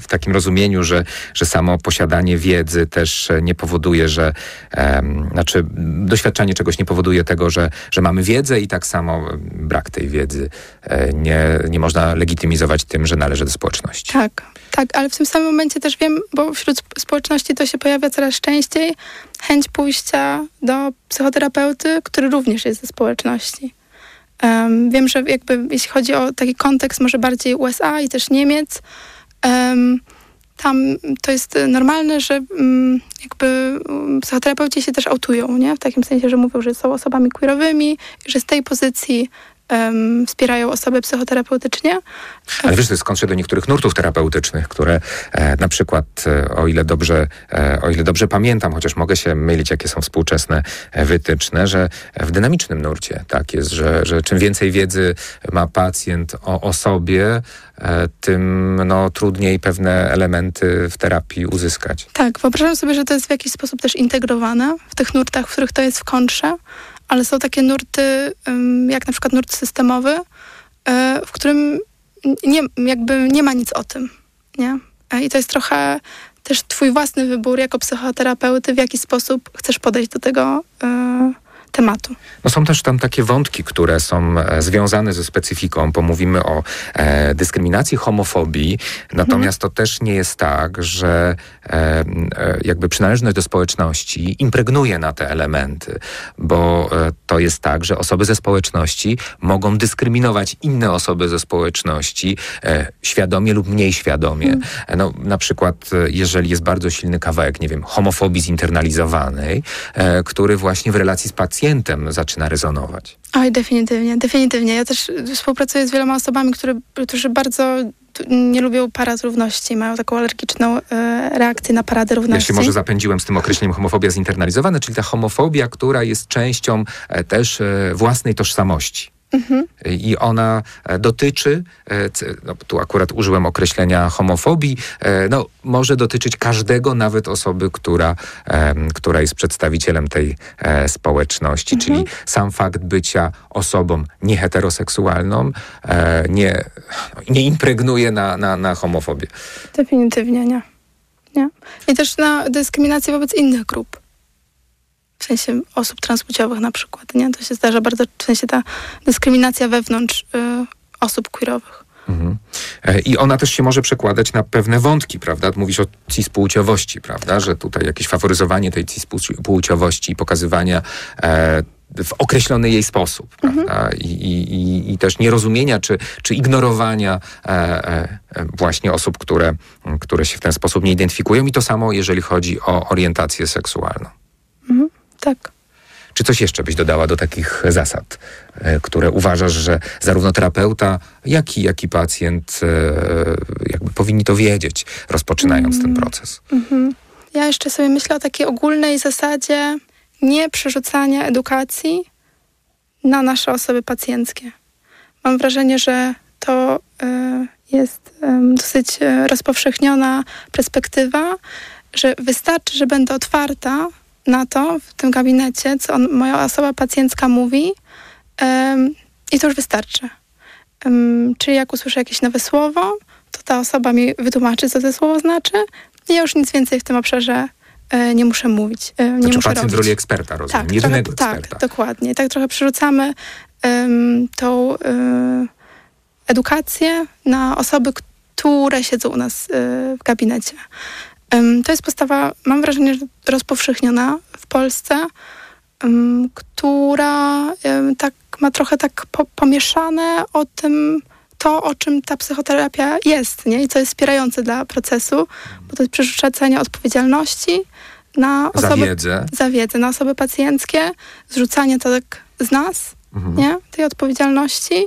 w takim rozumieniu, że, że samo posiadanie wiedzy też nie powoduje, że um, znaczy doświadczanie czegoś nie powoduje tego, że, że mamy wiedzę i tak samo brak tej wiedzy e, nie, nie można legitymizować tym, że należy do społeczności. Tak. Tak, ale w tym samym momencie też wiem, bo wśród społeczności to się pojawia coraz częściej, chęć pójścia do psychoterapeuty, który również jest ze społeczności. Um, wiem, że jakby jeśli chodzi o taki kontekst może bardziej USA i też Niemiec, um, tam to jest normalne, że um, jakby psychoterapeuci się też autują, nie? W takim sensie, że mówią, że są osobami queerowymi, że z tej pozycji em, wspierają osoby psychoterapeutycznie. Ale wiesz, to jest skądże do niektórych nurtów terapeutycznych, które e, na przykład, e, o ile dobrze, e, o ile dobrze pamiętam, chociaż mogę się mylić, jakie są współczesne e, wytyczne, że w dynamicznym nurcie tak jest, że, że czym więcej wiedzy ma pacjent o, o sobie, e, tym no, trudniej pewne elementy w terapii uzyskać. Tak, wyobrażam sobie, że to jest w jakiś sposób też integrowane w tych nurtach, w których to jest w kontrze, ale są takie nurty, jak na przykład nurt systemowy, e, w którym nie, jakby nie ma nic o tym, nie? E, I to jest trochę też twój własny wybór jako psychoterapeuty, w jaki sposób chcesz podejść do tego e, tematu. No są też tam takie wątki, które są e, związane ze specyfiką, bo mówimy o e, dyskryminacji, homofobii, natomiast to też nie jest tak, że e, e, jakby przynależność do społeczności impregnuje na te elementy, bo e, to jest tak, że osoby ze społeczności mogą dyskryminować inne osoby ze społeczności e, świadomie lub mniej świadomie. E, No, na przykład, jeżeli jest bardzo silny kawałek, nie wiem, homofobii zinternalizowanej, który właśnie w relacji z pacjentem zaczyna rezonować. Oj, definitywnie, definitywnie. Ja też współpracuję z wieloma osobami, które, którzy bardzo nie lubią parad równości, mają taką alergiczną e, reakcję na parady Ja równości. się może zapędziłem z tym określeniem homofobia zinternaalizowana, czyli ta homofobia, która jest częścią e, też e, własnej tożsamości. I ona e, dotyczy, e, no, tu akurat użyłem określenia homofobii, e, no, może dotyczyć każdego, nawet osoby, która, która jest przedstawicielem tej społeczności. Czyli sam fakt bycia osobą nieheteroseksualną nie, nie impregnuje na, na, na homofobię. Definitywnie nie. nie. I też na dyskryminację wobec innych grup. W sensie osób transpłciowych na przykład, nie? To się zdarza bardzo, w sensie ta dyskryminacja wewnątrz y, osób queerowych. Mhm. E, I ona też się może przekładać na pewne wątki, prawda? Mówisz o cispłciowości, prawda? Że tutaj jakieś faworyzowanie tej cispłciowości i pokazywania e, w określony jej sposób, prawda? I, i, i, I też nierozumienia czy, czy ignorowania e, e, właśnie osób, które, które się w ten sposób nie identyfikują. I to samo, jeżeli chodzi o orientację seksualną. Tak. Czy coś jeszcze byś dodała do takich zasad, e, które uważasz, że zarówno terapeuta, jak i, jak i pacjent e, jakby powinni to wiedzieć, rozpoczynając ten proces? Ja jeszcze sobie myślę o takiej ogólnej zasadzie nie przerzucania edukacji na nasze osoby pacjenckie. Mam wrażenie, że to y, jest dosyć e, rozpowszechniona perspektywa, że wystarczy, że będę otwarta na to w tym gabinecie, co on, moja osoba pacjencka mówi i to już wystarczy. Em, czyli jak usłyszę jakieś nowe słowo, to ta osoba mi wytłumaczy, co to słowo znaczy i ja już nic więcej w tym obszarze e, nie muszę mówić, e, nie Znaczy muszę pacjent w robić. roli eksperta, rozumiem, Tak, jedynego trochę, eksperta. tak, dokładnie. Tak trochę przerzucamy em, tą e, edukację na osoby, które siedzą u nas w gabinecie. To jest postawa, mam wrażenie, że rozpowszechniona w Polsce, która tak ma trochę tak po, pomieszane o tym, to, o czym ta psychoterapia jest, nie? I co jest wspierające dla procesu, bo to jest przerzucanie odpowiedzialności na Za osoby, wiedzę. za wiedzę, na osoby pacjenckie, zrzucanie to tak z nas, Mhm. nie? Tej odpowiedzialności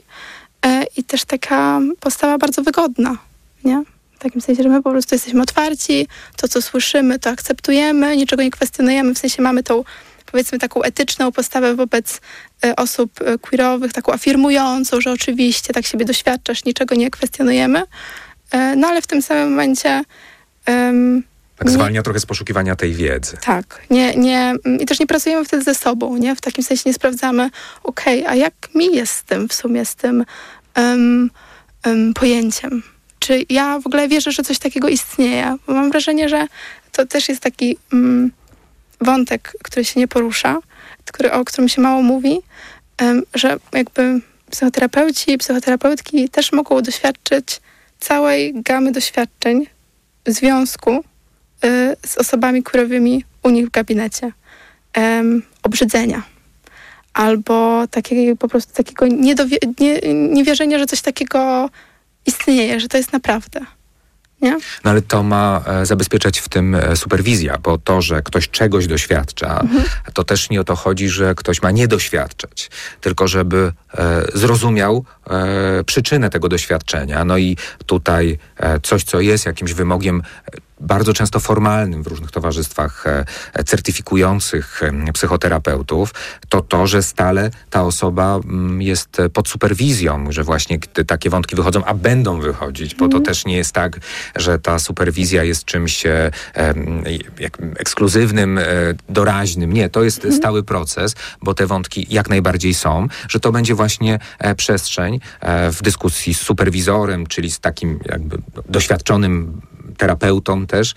e, i też taka postawa bardzo wygodna, nie? W takim sensie, że my po prostu jesteśmy otwarci, to co słyszymy, to akceptujemy, niczego nie kwestionujemy, w sensie mamy tą powiedzmy taką etyczną postawę wobec e, osób e, queerowych, taką afirmującą, że oczywiście tak siebie doświadczasz, niczego nie kwestionujemy, e, no ale w tym samym momencie em, Tak nie- zwalnia trochę z poszukiwania tej wiedzy. tak, nie, nie, mm, i też nie pracujemy wtedy ze sobą, nie? W takim sensie nie sprawdzamy, okej, a jak mi jest z tym w sumie, z tym em, em, pojęciem? Czy ja w ogóle wierzę, że coś takiego istnieje? Bo mam wrażenie, że to też jest taki mm, wątek, który się nie porusza, który, o którym się mało mówi, em, że jakby psychoterapeuci i psychoterapeutki też mogą doświadczyć całej gamy doświadczeń w związku y, z osobami queerowymi u nich w gabinecie. Em, obrzydzenia. Albo takiego, po prostu takiego niedowie- nie, niewierzenia, że coś takiego istnieje, że to jest naprawdę. Nie? No ale to ma e, zabezpieczać w tym e, superwizja, bo to, że ktoś czegoś doświadcza, Mhm. to też nie o to chodzi, że ktoś ma nie doświadczać, tylko żeby zrozumiał przyczynę tego doświadczenia. No i tutaj coś, co jest jakimś wymogiem bardzo często formalnym w różnych towarzystwach e, certyfikujących psychoterapeutów, to to, że stale ta osoba mm, jest pod superwizją, że właśnie takie wątki wychodzą, a będą wychodzić, bo to mhm. też nie jest tak, że ta superwizja jest czymś e, ekskluzywnym, e, doraźnym. Nie, to jest mhm. stały proces, bo te wątki jak najbardziej są, że to będzie właśnie przestrzeń w dyskusji z superwizorem, czyli z takim jakby doświadczonym terapeutą też,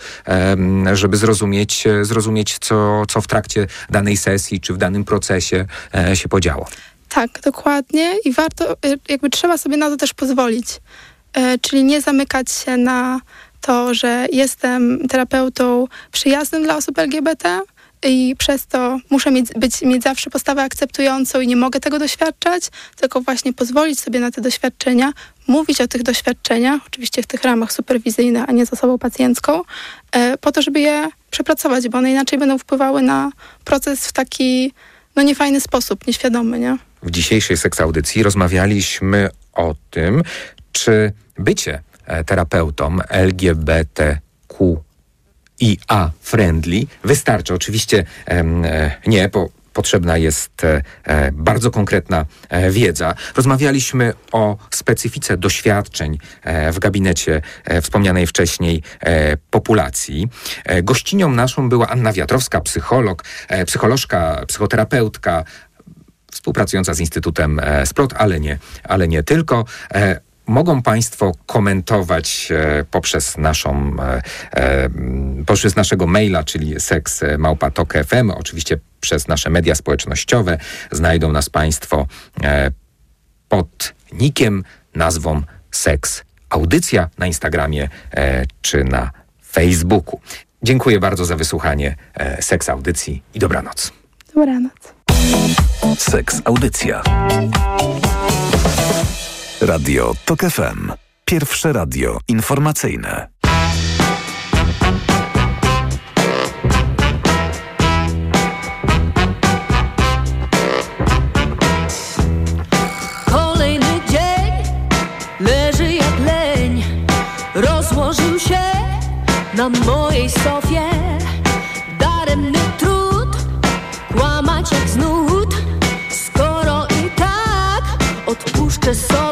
żeby zrozumieć, zrozumieć co, co w trakcie danej sesji czy w danym procesie e, się podziało. Tak, dokładnie i warto, e, jakby trzeba sobie na to też pozwolić. E, czyli nie zamykać się na to, że jestem terapeutą przyjaznym dla osób LGBT, i przez to muszę mieć, być, mieć zawsze postawę akceptującą i nie mogę tego doświadczać, tylko właśnie pozwolić sobie na te doświadczenia, mówić o tych doświadczeniach, oczywiście w tych ramach superwizyjnych, a nie z osobą pacjencką, e, po to, żeby je przepracować, bo one inaczej będą wpływały na proces w taki no niefajny sposób, nieświadomy, nie? W dzisiejszej seks audycji rozmawialiśmy o tym, czy bycie e, terapeutą LGBTQ IA friendly wystarczy. Oczywiście e, nie, bo potrzebna jest e, e, bardzo konkretna wiedza. Rozmawialiśmy o specyfice doświadczeń w gabinecie wspomnianej wcześniej populacji. Gościnią naszą była Anna Wiatrowska, psycholog, psycholożka, psychoterapeutka, współpracująca z Instytutem Sprot, ale nie, ale nie tylko mogą Państwo komentować e, poprzez naszą, e, e, poprzez naszego maila, czyli seksmałpatok.fm, oczywiście przez nasze media społecznościowe. Znajdą nas Państwo pod nikiem, nazwą Seks Audycja na Instagramie czy na Facebooku. Dziękuję bardzo za wysłuchanie Seks Audycji i dobranoc. Dobranoc. Seks Audycja. Radio TOK FM. Pierwsze radio informacyjne. Kolejny leży jak leń. Rozłożył się na mojej sofie. Daremny trud, kłamać jak znud. Skoro i tak odpuszczę sobie.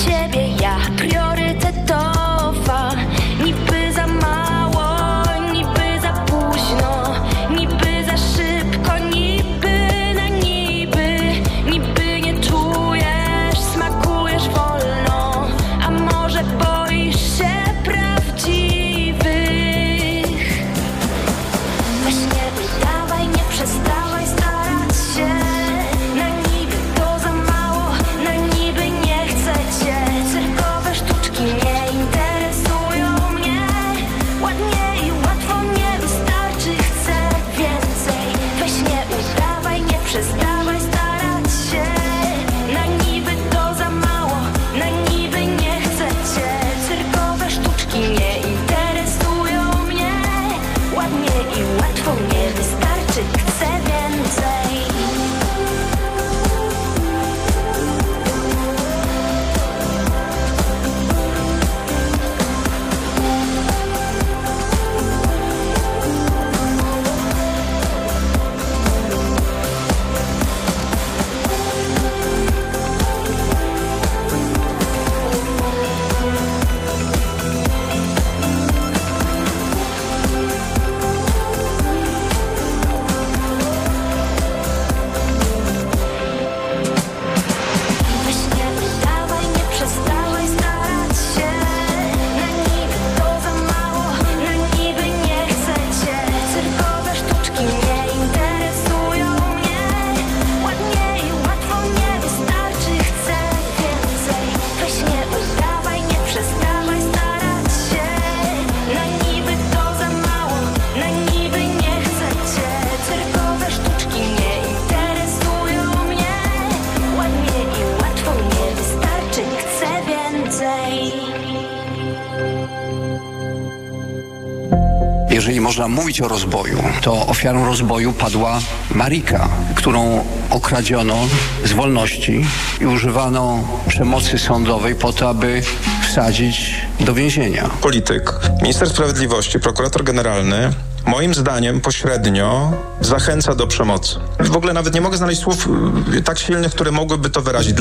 ciebie ja. mówić o rozboju, to ofiarą rozboju padła Marika, którą okradziono z wolności i używano przemocy sądowej po to, aby wsadzić do więzienia. Polityk, minister sprawiedliwości, prokurator generalny moim zdaniem pośrednio zachęca do przemocy. W ogóle nawet nie mogę znaleźć słów y, tak silnych, które mogłyby to wyrazić.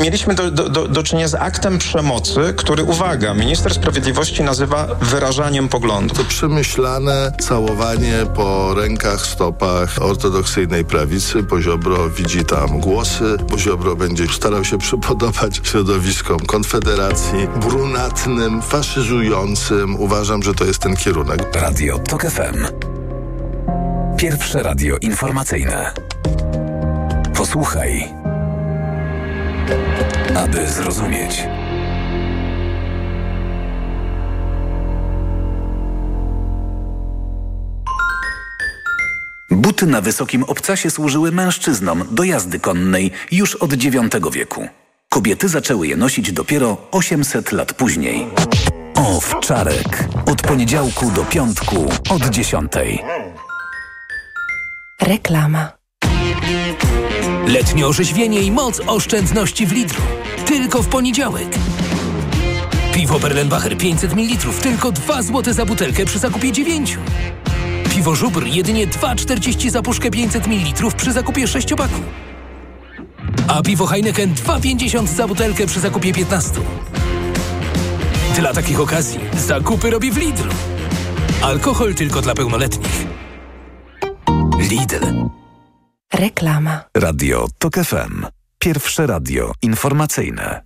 Mieliśmy do, do, do czynienia z aktem przemocy, który, uwaga, minister sprawiedliwości nazywa wyrażaniem poglądów. To przemyślane całowanie po rękach, stopach ortodoksyjnej prawicy. Poziobro widzi tam głosy. Poziobro będzie starał się przypodobać środowiskom Konfederacji, brunatnym, faszyzującym. Uważam, że to jest ten kierunek. Radio TOK FM. Pierwsze radio informacyjne. Posłuchaj. Aby zrozumieć. Buty na wysokim obcasie służyły mężczyznom do jazdy konnej już od IX wieku. Kobiety zaczęły je nosić dopiero 800 lat później. O, w czarek. Od poniedziałku do piątku od dziesiątej. Reklama. Letnie orzeźwienie i moc oszczędności w Lidlu. Tylko w poniedziałek. Piwo Berlenbacher 500 ml tylko 2 zł za butelkę przy zakupie 9. Piwo Żubr jedynie 2,40 za puszkę 500 ml przy zakupie 6 paku. A piwo Heineken 2,50 za butelkę przy zakupie 15. Dla takich okazji zakupy robi w Lidlu. Alkohol tylko dla pełnoletnich. Lidl. Reklama. Radio TOK FM. Pierwsze radio informacyjne.